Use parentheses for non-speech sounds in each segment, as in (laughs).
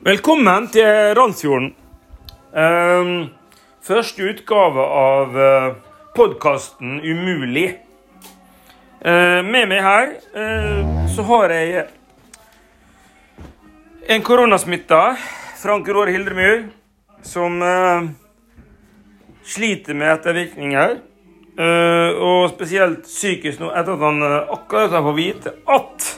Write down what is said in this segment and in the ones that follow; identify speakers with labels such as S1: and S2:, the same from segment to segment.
S1: Velkommen til Randsfjorden. Ehm, første utgave av uh, podkasten Umulig. Eh, med meg her eh, så har jeg en koronasmitta, Frank Råre Hildremyr, som eh, sliter med ettervirkninger. Eh, og spesielt psykisk nå, etter at han eh, akkurat har fått vite at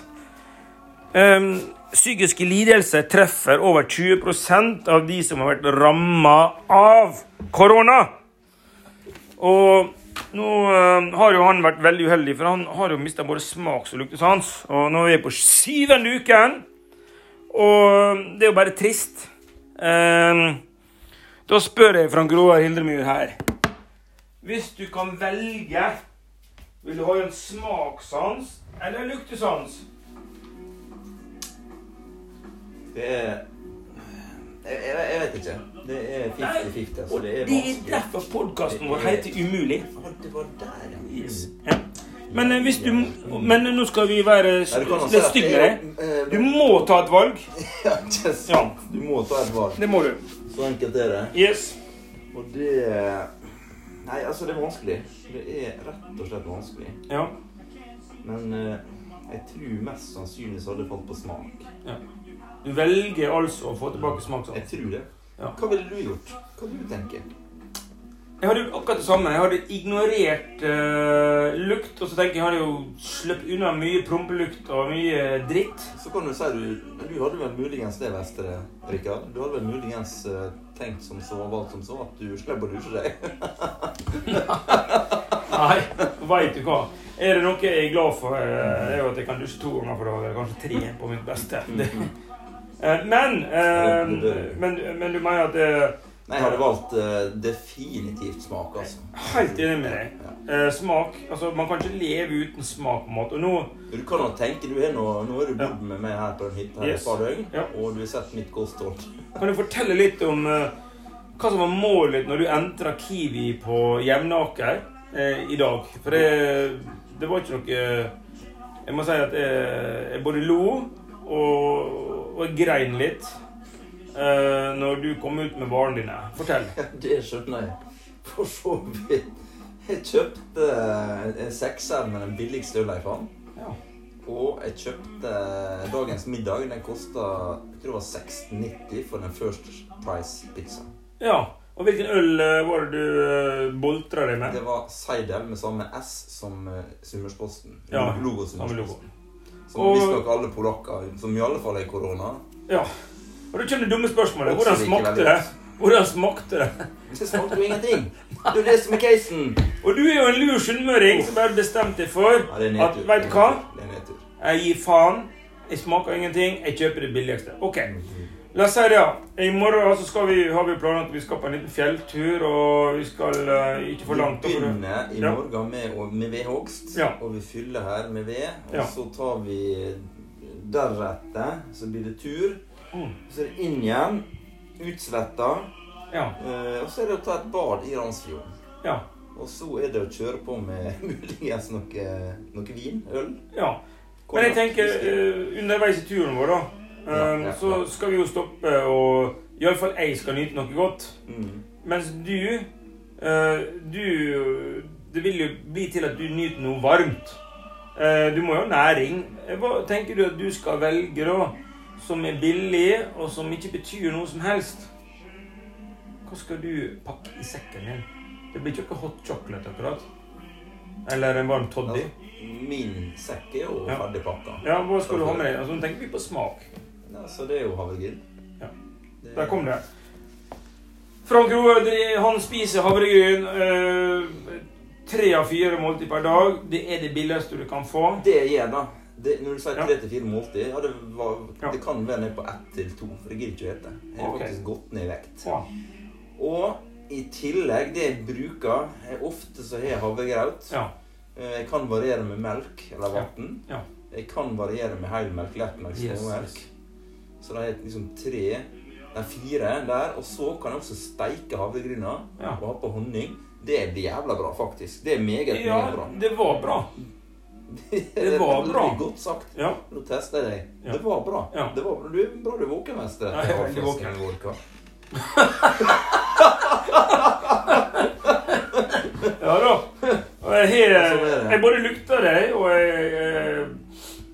S1: eh, psykiske lidelser treffer over 20% av de som har vært ramma av korona. Og nå eh, har jo han vært veldig uheldig, for han har jo mista både smaks- og luktesans. Og nå er vi på syvende uken, og det er jo bare trist. Eh, da spør jeg Frank Roar Hildremyr her Hvis du kan velge, vil du ha en smakssans eller en luktesans?
S2: Det er jeg, jeg, jeg vet ikke. Det er 50-50. Altså.
S1: Og
S2: Det
S1: det
S2: er
S1: er derfor podkasten vår heter Umulig.
S2: Det var der.
S1: Yes. Ja. Men, eh, hvis du, men nå skal vi være litt
S2: at
S1: stygge
S2: det
S1: med
S2: er
S1: deg.
S2: eh,
S1: Du må ta et valg. (laughs)
S2: Ja, ikke sant. Du må ta et valg.
S1: Det må du.
S2: Så enkelt er det.
S1: Yes.
S2: Og det Nei, altså, det er vanskelig. Det er rett og slett vanskelig.
S1: Ja.
S2: Men eh, jeg tror mest sannsynlig så hadde det falt på smak.
S1: Du velger altså å få tilbake smakssans.
S2: Jeg tror det.
S1: Ja.
S2: Hva ville du gjort? Hva ville du tenke?
S1: Jeg hadde jo akkurat det samme. Jeg hadde ignorert uh, lukt, og så tenker jeg jeg hadde jo sluppet unna mye prompelukt og mye dritt.
S2: Så kan du si du Du hadde vel muligens det verste, Rikard. Du hadde vel muligens uh, tenkt som så, valgt som så, at du slipper å dusje deg. (laughs)
S1: Nei, veit du hva. Er det noe jeg er glad for, eh, det er jo at jeg kan dusje to ganger på dagen. kanskje tre på mitt beste. Men, men, men du mener at det
S2: Nei, jeg hadde valgt eh, definitivt smak, altså.
S1: Helt enig med deg. Eh, smak Altså, man kan ikke leve uten smak på mat. Og nå
S2: Du kan jo tenke, du er nå, nå er du bodd med meg her på den hytta
S1: Yes.
S2: et par døgn,
S1: Ja.
S2: og du har sett mitt kosthold. (laughs)
S1: kan du fortelle litt om hva som var målet når du entra Kiwi på Jevnaker i dag. For det, det var ikke noe Jeg må si at jeg, jeg både lo og, og grein litt uh, når du kom ut med varene dine. Fortell. (laughs)
S2: Det skjønner jeg. For så vidt. Jeg kjøpte en sekser med den billigste øla jeg fant.
S1: Ja.
S2: Og jeg kjøpte dagens middag. Den kosta jeg tror var 16,90 for den First Price-pizzaen.
S1: ja. Og hvilken øl eh, var det du uh, boltra deg med?
S2: Det var Seidel med samme S som uh, Summersposten.
S1: Ja,
S2: logo Summersposten. Som
S1: Og-
S2: visstnok alle polakker, som i alle fall er korona.
S1: Ja. Og da kommer det dumme spørsmålet. Hvordan smakte det? Hvordan smakte det?
S2: Det smakte jo ingenting. Det er det som er casen.
S1: Og du er jo en lur sunnmøring som bare bestemte deg for
S2: Ja,
S1: at Veit du hva? Jeg gir faen. Jeg smaker ingenting. Jeg kjøper det billigste. Ok. La oss si det, ja. I morgen altså, vi, har vi planer at vi skal på en liten fjelltur, og vi skal uh, ikke for langt.
S2: Vi begynner i morgen med, med vedhogst,
S1: Ja.
S2: og vi fyller her med ved. Og
S1: Ja.
S2: så tar vi deretter, så blir det tur.
S1: Mm.
S2: Så er det inn igjen, utsvetta,
S1: Ja.
S2: Uh, og så er det å ta et bad i Randsfjorden.
S1: Ja.
S2: Og så er det å kjøre på med (laughs) muligens noe, noe vin, øl.
S1: ja. Men jeg tenker uh, underveis i turen vår, da,
S2: ja,
S1: så skal vi jo stoppe og Iallfall jeg skal nyte noe godt.
S2: Mm.
S1: Mens du uh, Du Det vil jo bli til at du nyter noe varmt. Uh, du må jo ha næring. Hva tenker du at du skal velge, da? Som er billig, og som ikke betyr noe som helst? Hva skal du pakke i sekken din? Det blir ikke noe hot chocolate, akkurat. Eller en varm toddy.
S2: Altså, min sekk er jo ferdig pakka.
S1: Ja, hva skal du ha med deg? Altså, Nå tenker vi på smak.
S2: Ja, så det er jo havregryn.
S1: Ja.
S2: Det-
S1: Der kom det. Frank Roar han spiser havregryn eh, tre av fire måltid per dag. Det er det billigste du kan få.
S2: Det gjør da. Det, når du sier tre til fire måltid, ja, det, var,
S1: Ja.
S2: det kan være ned på ett til to. For jeg gidder ikke å spise. Jeg har
S1: okay.
S2: faktisk gått ned i vekt.
S1: Ja.
S2: Og i tillegg, det jeg bruker er Ofte så har jeg havregrøt.
S1: ja.
S2: Eh, Jeg kan variere med melk eller vann.
S1: Ja.
S2: Jeg kan variere med helmelk, lettmelk,
S1: Yes,
S2: småmelk.
S1: yes.
S2: Så det er liksom tre Nei, fire der. Og så kan jeg også steike havregryna
S1: Ja.
S2: og ha på honning. Det er jævla bra, faktisk. Det er meget,
S1: ja,
S2: meget bra.
S1: det var bra. (laughs) Det var bra.
S2: veldig godt sagt.
S1: Ja.
S2: Nå tester jeg deg.
S1: Ja.
S2: Det var bra.
S1: Ja.
S2: Det var, du er bra du er våken, Vestre.
S1: Ja, jeg er våken. (laughs) Ja da. Jeg, har,
S2: Sånn det.
S1: jeg både lukter det, og jeg, eh,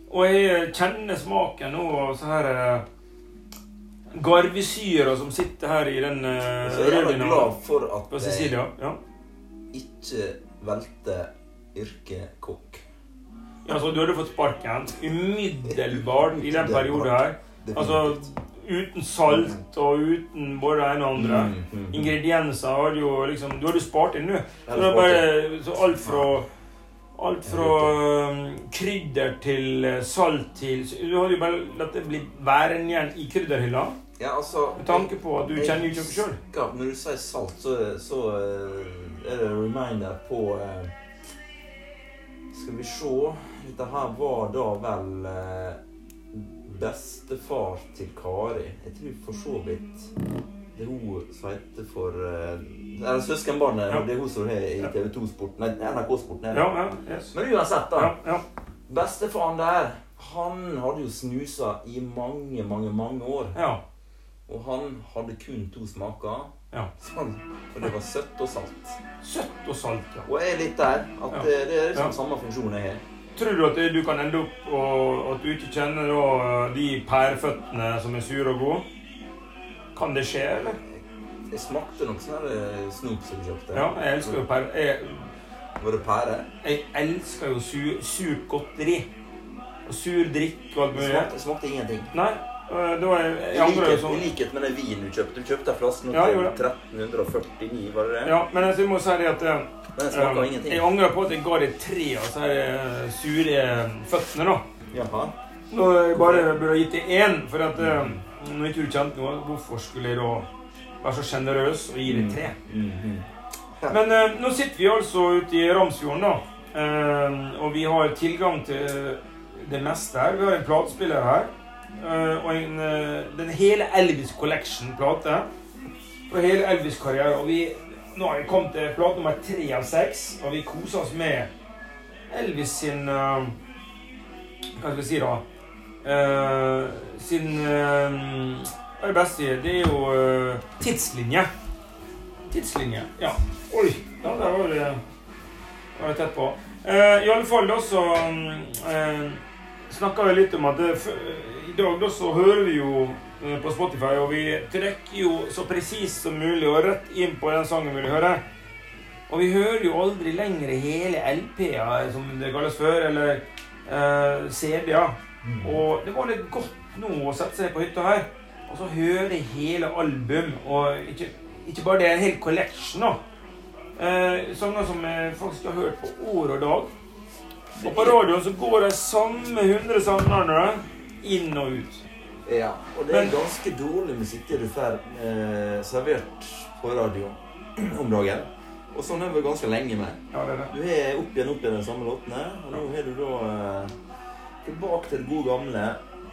S1: og jeg kjenner smaken nå Og så her eh, garvesyra som sitter her i den
S2: Så jeg er glad for at
S1: på Sicilia. Ja.
S2: ikke Velte yrket kokk.
S1: ja, så du hadde fått sparken umiddelbart i den perioden her. Altså uten salt og uten både det ene og andre.
S2: Mm, mm, mm.
S1: Ingredienser hadde jo liksom Du hadde spart inn, du. Så det bare så alt fra Alt fra um, krydder til eh, salt til Du har jo bare latt det bli værende igjen i krydderhylla.
S2: Ja, altså
S1: Med tanke på at du kjenner jo ikke sjøl.
S2: Når du sier salt, så, så uh, er det reminder på uh, Skal vi se Dette her var da vel uh, bestefar til Kari. Jeg tror for så vidt det er hun som heter for uh, søskenbarnet.
S1: Ja.
S2: Det er hun som er i TV 2-sporten. Nei, NRK-sporten.
S1: Ja, ja, yes.
S2: Men uansett, da.
S1: ja, ja.
S2: Bestefaren der, han hadde jo snusa i mange, mange, mange år.
S1: ja.
S2: Og han hadde kun to smaker.
S1: Ja.
S2: Sånn, og det var søtt og salt.
S1: Søtt og salt, ja.
S2: Og jeg er litt der. At
S1: Ja.
S2: det, det er liksom
S1: Ja.
S2: samme funksjon jeg har.
S1: Tror du at du kan ende opp og at du ikke kjenner da de pærføttene som er sure og gode? Kan det skje, eller?
S2: Jeg smakte noe sånn snop som du kjøpte.
S1: Ja, jeg elsker jo pære.
S2: Var det pære?
S1: jeg elsker jo sur, surt godteri. Og sur drikk og alt
S2: Det
S1: mulig.
S2: smakte, smakte ingenting.
S1: Nei, Det var,
S2: I likhet,
S1: sånn.
S2: I likhet med den vinen du kjøpte. Du kjøpte en flaske
S1: Ja,
S2: til 1349, var det det?
S1: Ja, men jeg må si det at øh,
S2: Men jeg,
S1: øh,
S2: ingenting.
S1: jeg angrer på at jeg ga det tre av disse her, øh, sure føttene, da.
S2: Jaha.
S1: Nå jeg bare burde gitt det én, for at øh, når ikke du kjente noe, hvorfor skulle jeg da være så sjenerøs og gi det tre?
S2: Mhm.
S1: Men øh, nå sitter vi altså ute i Ramsfjorden, da. Eh, og vi har tilgang til det meste her. Vi har en platespiller her. Uh, og en, uh, den hele Elvis Collection-plate. Fra hele Elvis-karrieren. Og vi, nå har vi kommet til plate nummer tre av seks, og vi koser oss med Elvis sin uh, Hva skal vi si, da? Eh, sin eh, er det er jo eh, tidslinje. Tidslinje. Ja. Oi! Ja, var det, var det tett på. I alle fall da så eh, snakka vi litt om at i dag da så hører vi jo på Spotify, og vi trekker jo så presist som mulig og rett inn på den sangen vi vil høre. Og vi hører jo aldri lenger hele LP-er, som det kalles før, eller eh, CD-er. Og det var litt godt nå å sette seg på hytta her og så høre hele album, og ikke, ikke bare det, en hel collection, da. Eh, sanger som jeg faktisk har hørt på år og dag. Og på radioen så går de samme 100 sangerne inn og ut.
S2: Ja, og det er
S1: Men-
S2: ganske dårlig musikk du får eh, servert på radio om dagen. Og sånn har det ganske lenge med.
S1: Ja, det er det.
S2: Du har opp igjen opp igjen de samme låtene, og nå har du da eh, tilbake til det gode gamle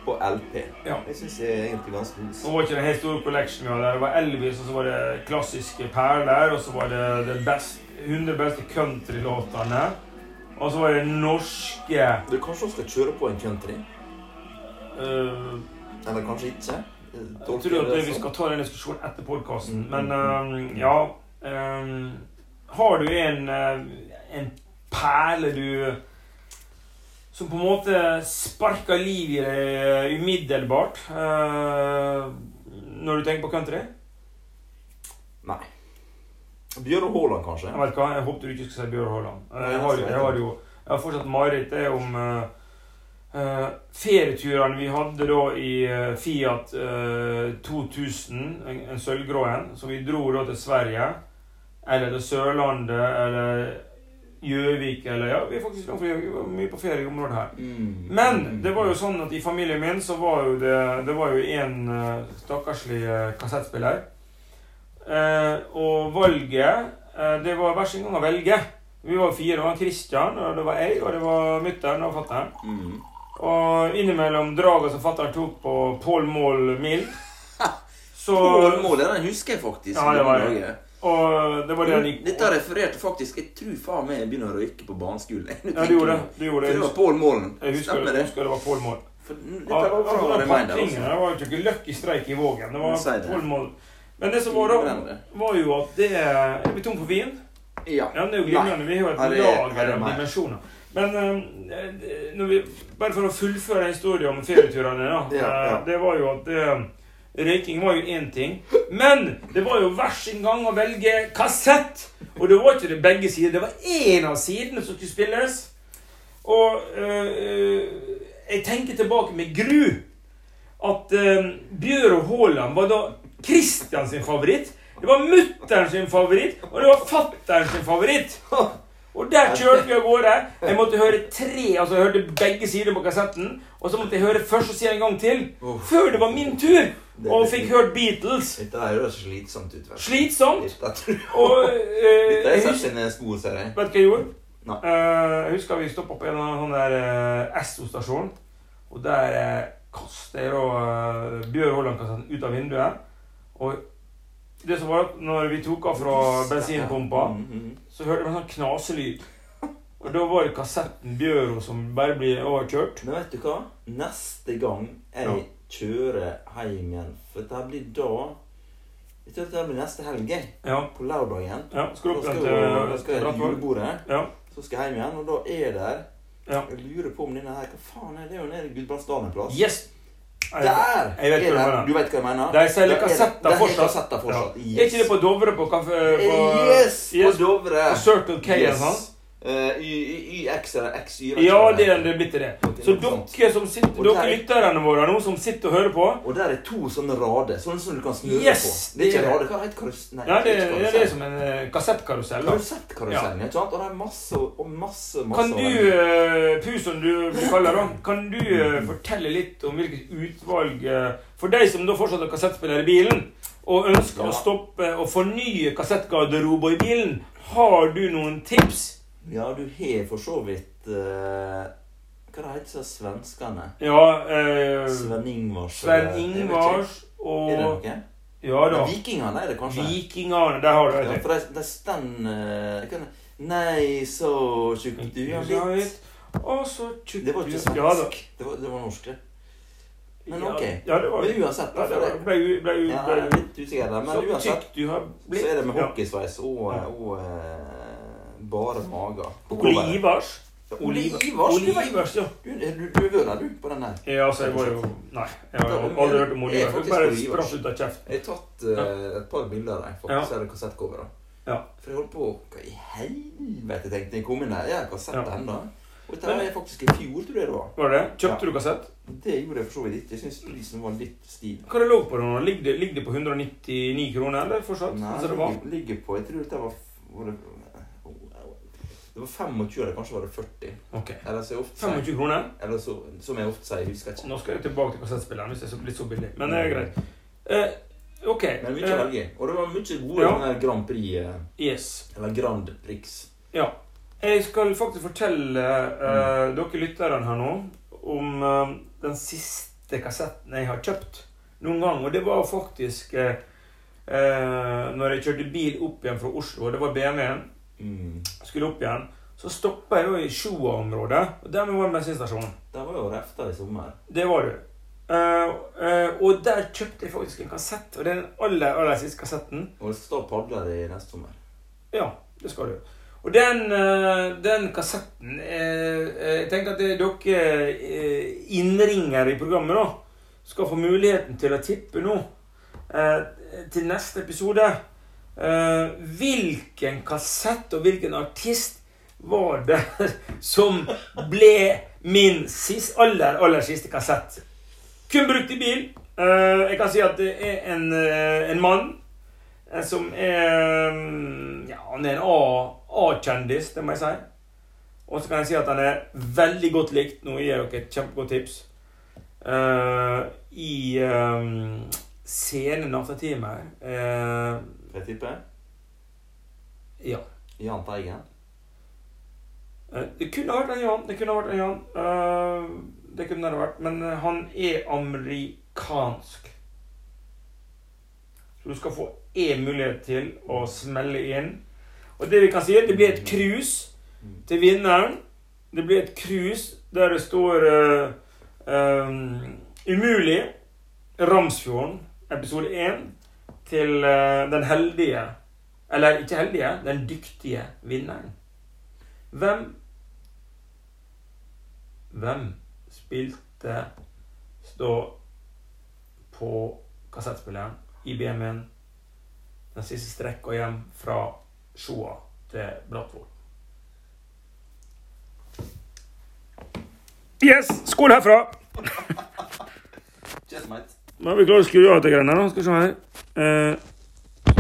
S2: på LP.
S1: Ja.
S2: Jeg syns det er egentlig ganske
S1: Nå
S2: Det
S1: var ikke den helt store collection. Ja. Det var Elvis, og så var det klassiske perler, og så var det de best, 100 beste countrylåtene. Og så var det norske
S2: Du kanskje også skal kjøre på en country?
S1: Uh,
S2: Eller kanskje ikke?
S1: Jeg tror at vi skal ta den diskusjonen etter podkasten. Men uh, ja eh, Har du en, eh, en perle du Som på en måte sparker liv i deg eh, umiddelbart eh, når du tenker på country?
S2: Nei. Bjørn Haaland, kanskje?
S1: Jeg vet hva, jeg håpet du ikke skulle si Bjørn Haaland. Eh, Jeg har, jeg har jo jeg har fortsatt mareritt om Uh, ferieturene vi hadde da i uh, Fiat uh, 2000, en, en sølvgrå en, så vi dro da til Sverige, eller til Sørlandet, eller Gjøvik, eller ja, vi er faktisk fra Gjøvik, vi var mye på ferie i området her.
S2: Mm.
S1: Men det var jo sånn at i familien min så var jo det Det var jo en uh, stakkarslig uh, kassettspiller. Uh, og valget Det var hver sin gang å velge. Vi var fire. Det var Christian, og det var jeg, og det var mutter'n og fatter'n.
S2: Mm.
S1: Og innimellom draget som fatter'n tok på Pål Mål Mild, (laughs) så
S2: Mål, mål, den husker jeg faktisk.
S1: Ja, det var
S2: i
S1: det. Og det var det han gikk
S2: Dette refererte faktisk Jeg tror faen meg jeg begynner å røyke på barneskolen. (laughs)
S1: Ja, du gjorde det. Du gjorde det.
S2: det var Pål Målen.
S1: Jeg husker,
S2: Stemmer
S1: jeg
S2: det?
S1: husker det var Pål Mål.
S2: For dette
S1: Ja,
S2: var Reminder,
S1: pakkingen,
S2: altså.
S1: Det var jo ikke Lucky Streik i Vågen. Det var
S2: det.
S1: Pål Mål. Men det som var da, var jo at det Er vi tom for vin?
S2: Ja.
S1: Ja, det er jo glimrende. Vi har jo et
S2: lag det er- ja,
S1: lager
S2: er
S1: av dimensjoner. Men eh, vi, bare for å fullføre historien om ferieturene, da.
S2: Ja, ja.
S1: eh, Det var jo at eh, Røyking var jo én ting. Men det var jo hver sin gang å velge kassett. Og det var ikke det begge sider. Det var én av sidene som skulle spilles. Og øh, jeg tenker tilbake med gru at øh, Bjør Haaland var da Christian sin favoritt. Det var mutter'n sin favoritt, og det var fatter'n sin favoritt. Og der kjørte vi av gårde. (laughs) Jeg måtte høre tre, altså jeg hørte begge sider på kassetten. Og så måtte jeg høre første side en gang til, før det var min tur. Og fikk hørt Beatles.
S2: Dette er jo slitsomt ut. vet du.
S1: Slitsomt. Og (laughs) eh,
S2: Dette er sine spor, ser jeg.
S1: vet du hva jeg gjorde?
S2: No.
S1: Eh, jeg husker vi stoppa på en sånn der eh, Esso-stasjon. Og der uh, kaster jeg da uh, Bjør Haaland-kassetten ut av vinduet. Og det som var at når vi tok av fra bensinpumpa,
S2: Mm, mm.
S1: så hørte vi en sånn knaselyd. Og da var det kassetten Bjøro som bare blir overkjørt.
S2: Men vet du hva? Neste gang jeg
S1: Ja.
S2: kjører hjem igjen For dette blir da Jeg tror dette blir neste helg.
S1: Ja,
S2: På lørdagen.
S1: ja skal opp
S2: da skal jeg
S1: til
S2: julebordet.
S1: Ja.
S2: Så skal jeg hjem igjen, og da er
S1: Ja.
S2: Jeg lurer på om denne her Hva faen er det? Det er jo nede i Gudbrandsdalen en plass.
S1: Yes!
S2: Der!
S1: Jeg vet hva du
S2: vet hva jeg mener?
S1: De selger
S2: er-
S1: kassetter
S2: er
S1: fortsatt. Er ikke det på Dovre på kaffe... På,
S2: Yes!
S1: Yes.
S2: På Dovre.
S1: på Circle K eller sånn?
S2: Eh, Y- Y- YX eller XY. vet ikke
S1: Ja, det er det er blitt det. Så dere som sitter, dere
S2: der-
S1: lytterne våre nå som sitter og hører på
S2: Og der er to sånne rader, sånne som du kan snurre
S1: Yes,
S2: på. Det er ikke
S1: er
S2: rader, hva heter karus... Nei,
S1: Ja, det, ja, det er som en eh, kassettkarusell. Kassettkarusellen,
S2: ja. ikke sant? Og det er masse og masse, masse
S1: Kan du, uh, Pu som du blir kalt da, kan du uh, fortelle litt om hvilket utvalg eh, For deg som da fortsatt har kassettspiller i bilen, og ønsker
S2: Ja.
S1: å stoppe og fornye kassettgarderober i bilen, har du noen tips?
S2: Ja, du har for så vidt uh, Hva det heter disse svenskene?
S1: Ja eh,
S2: Sven Ingvars
S1: Sven Ingvars og.
S2: Er det noe?
S1: Ja da.
S2: Men Vikingene er det kanskje?
S1: Vikingene. Der har du
S2: Ja,
S1: det.
S2: for de, de stand eh, Nei, så tjukk du er blitt.
S1: Og så tjukk
S2: Det var ikke
S1: svensk. Ja
S2: Det var, det var norsk, det. Men ok.
S1: Ja, det var
S2: Men uansett,
S1: ja, det var,
S2: det,
S1: ble, ble, ble,
S2: ja, er
S1: ble,
S2: litt usikker der, men uansett
S1: du
S2: så er det med
S1: Ja.
S2: hockeysveis og,
S1: Ja.
S2: og eh, bare mager. Olivers
S1: Ole
S2: coveret.
S1: Ivars.
S2: Ja,
S1: Ole Ivars,
S2: Ivars,
S1: ja.
S2: Du, du, du vel du på den der?
S1: Ja, altså, jeg var jo Nei, jeg har aldri hørt om Ole
S2: Jeg er
S1: Ivars.
S2: faktisk
S1: Bare spratt ut av kjeften.
S2: Jeg har tatt uh, et par bilder av deg.
S1: Ja.
S2: Faktisk er det kassettcover.
S1: Ja.
S2: For jeg holdt på Hva i helvete tenkte jeg kom inn her, Jeg har kassett
S1: Ja.
S2: ennå. Og dette var faktisk i fjor, tror jeg det var.
S1: Var det? Kjøpte du kassett?
S2: Det gjorde jeg for så vidt ikke. Jeg syns prisen var litt stiv.
S1: Hva det lå på nå? Ligger det, ligger det på 199 kroner, eller fortsatt?
S2: Nei,
S1: Sånn det
S2: ligger, ligger på Jeg tror dette var, var det, det var 25, eller kanskje var det 40.
S1: Ok.
S2: Eller så ofte sier,
S1: 25 kroner?
S2: eller så, som jeg ofte sier, jeg husker ikke.
S1: Nå skal jeg tilbake til kassettspilleren hvis det er så- litt så billig. Men det er greit. Uh, ok.
S2: Men mye
S1: uh,
S2: å velge. Og det var mye gode
S1: Ja.
S2: her Grand Prix, eh,
S1: yes.
S2: eller Grand Prix.
S1: Ja. Jeg skal faktisk fortelle uh,
S2: Mm.
S1: dere lytterne her nå om uh, den siste kassetten jeg har kjøpt noen gang. Og det var faktisk uh, når jeg kjørte bil opp igjen fra Oslo. Det var BMW-en.
S2: Mm.
S1: Skulle opp igjen. Så stoppa jeg da i Sjoa-området. Og dermed var bensinstasjonen.
S2: Det var jo Refta i sommer.
S1: Det var du. Uh, uh, og der kjøpte jeg faktisk en kassett. Og det er den aller, aller siste kassetten.
S2: Og det skal stå padler i neste sommer.
S1: Ja, det skal du. Og den, eh, den kassetten eh, eh, Jeg tenker at det, dere eh, innringere i programmet da skal få muligheten til å tippe nå eh, til neste episode. Eh, hvilken kassett og hvilken artist var det (laughs) som ble min sist, aller, aller siste kassett? Kun brukt i bil. Eh, jeg kan si at det er en, eh, en mann som er mm, Ja, han er en A-kjendis, det må jeg si. Og så kan jeg si at han er veldig godt likt. Nå gir jeg dere et kjempegodt tips. I um, sene nattetimer uh,
S2: Får jeg tippe?
S1: Ja.
S2: Jan Teigen.
S1: Eh, det kunne vært en Jan. Det kunne vært en Jan. Eh, det kunne det vært. Men eh, han er amerikansk. Så du skal få én mulighet til å smelle inn. Og det vi kan si, er det blir et cruise til vinneren. Det blir et cruise der det står uh, um, Umulig. Ramsfjorden, episode 1, til uh, den heldige Eller ikke heldige, den dyktige vinneren. Hvem Hvem spilte stå på kassettspilleren i BMW-en den siste strekka hjem fra Sjoa til Brattvoll? Yes! Skål herfra!
S2: Cheers, mate.
S1: Nå er vi klare å skru av til greiene. Skal vi se her. Eh,